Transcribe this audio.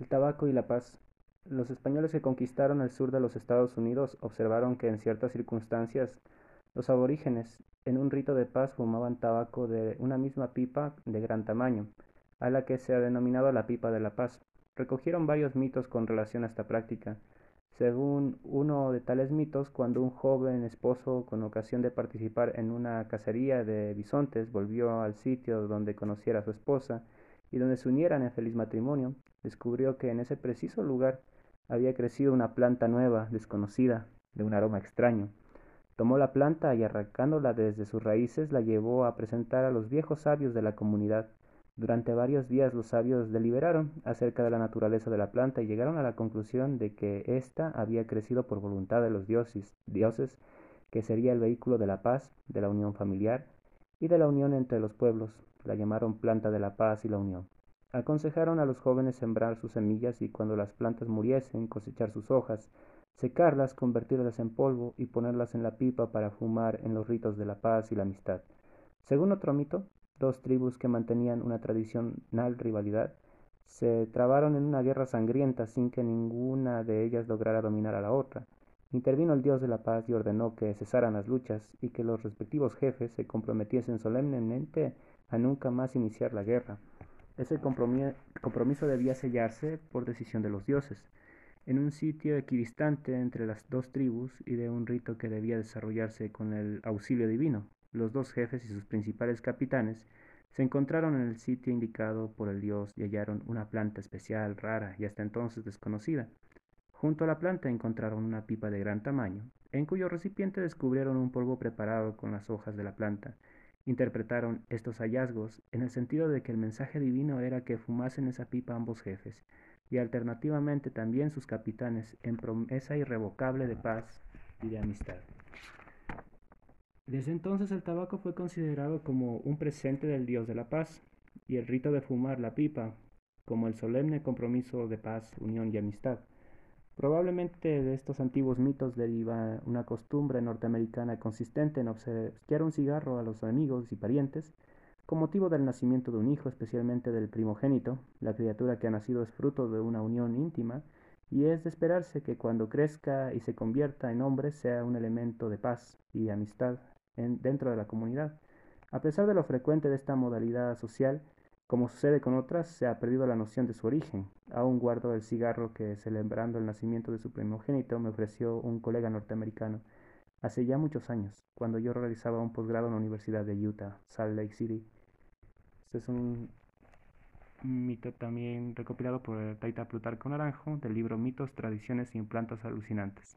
El tabaco y la paz. Los españoles que conquistaron el sur de los Estados Unidos observaron que en ciertas circunstancias los aborígenes, en un rito de paz, fumaban tabaco de una misma pipa de gran tamaño, a la que se ha denominado la pipa de la paz. Recogieron varios mitos con relación a esta práctica. Según uno de tales mitos, cuando un joven esposo, con ocasión de participar en una cacería de bisontes, volvió al sitio donde conociera a su esposa y donde se unieran en feliz matrimonio, descubrió que en ese preciso lugar había crecido una planta nueva, desconocida, de un aroma extraño. Tomó la planta y arrancándola desde sus raíces la llevó a presentar a los viejos sabios de la comunidad. Durante varios días los sabios deliberaron acerca de la naturaleza de la planta y llegaron a la conclusión de que ésta había crecido por voluntad de los dioses, dioses, que sería el vehículo de la paz, de la unión familiar y de la unión entre los pueblos. La llamaron planta de la paz y la unión. Aconsejaron a los jóvenes sembrar sus semillas y cuando las plantas muriesen cosechar sus hojas, secarlas, convertirlas en polvo y ponerlas en la pipa para fumar en los ritos de la paz y la amistad. Según otro mito, dos tribus que mantenían una tradicional rivalidad se trabaron en una guerra sangrienta sin que ninguna de ellas lograra dominar a la otra. Intervino el dios de la paz y ordenó que cesaran las luchas y que los respectivos jefes se comprometiesen solemnemente a nunca más iniciar la guerra. Ese compromiso debía sellarse por decisión de los dioses, en un sitio equidistante entre las dos tribus y de un rito que debía desarrollarse con el auxilio divino. Los dos jefes y sus principales capitanes se encontraron en el sitio indicado por el dios y hallaron una planta especial, rara y hasta entonces desconocida. Junto a la planta encontraron una pipa de gran tamaño, en cuyo recipiente descubrieron un polvo preparado con las hojas de la planta, interpretaron estos hallazgos en el sentido de que el mensaje divino era que fumasen esa pipa ambos jefes, y alternativamente también sus capitanes, en promesa irrevocable de paz y de amistad. Desde entonces el tabaco fue considerado como un presente del Dios de la paz, y el rito de fumar la pipa como el solemne compromiso de paz, unión y amistad. Probablemente de estos antiguos mitos deriva una costumbre norteamericana consistente en obsequiar un cigarro a los amigos y parientes con motivo del nacimiento de un hijo, especialmente del primogénito. La criatura que ha nacido es fruto de una unión íntima y es de esperarse que cuando crezca y se convierta en hombre sea un elemento de paz y amistad dentro de la comunidad. A pesar de lo frecuente de esta modalidad social, como sucede con otras, se ha perdido la noción de su origen. Aún guardo el cigarro que, celebrando el nacimiento de su primogénito, me ofreció un colega norteamericano hace ya muchos años, cuando yo realizaba un posgrado en la Universidad de Utah, Salt Lake City. Este es un mito también recopilado por Taita Plutarco Naranjo del libro Mitos, Tradiciones y Plantas Alucinantes.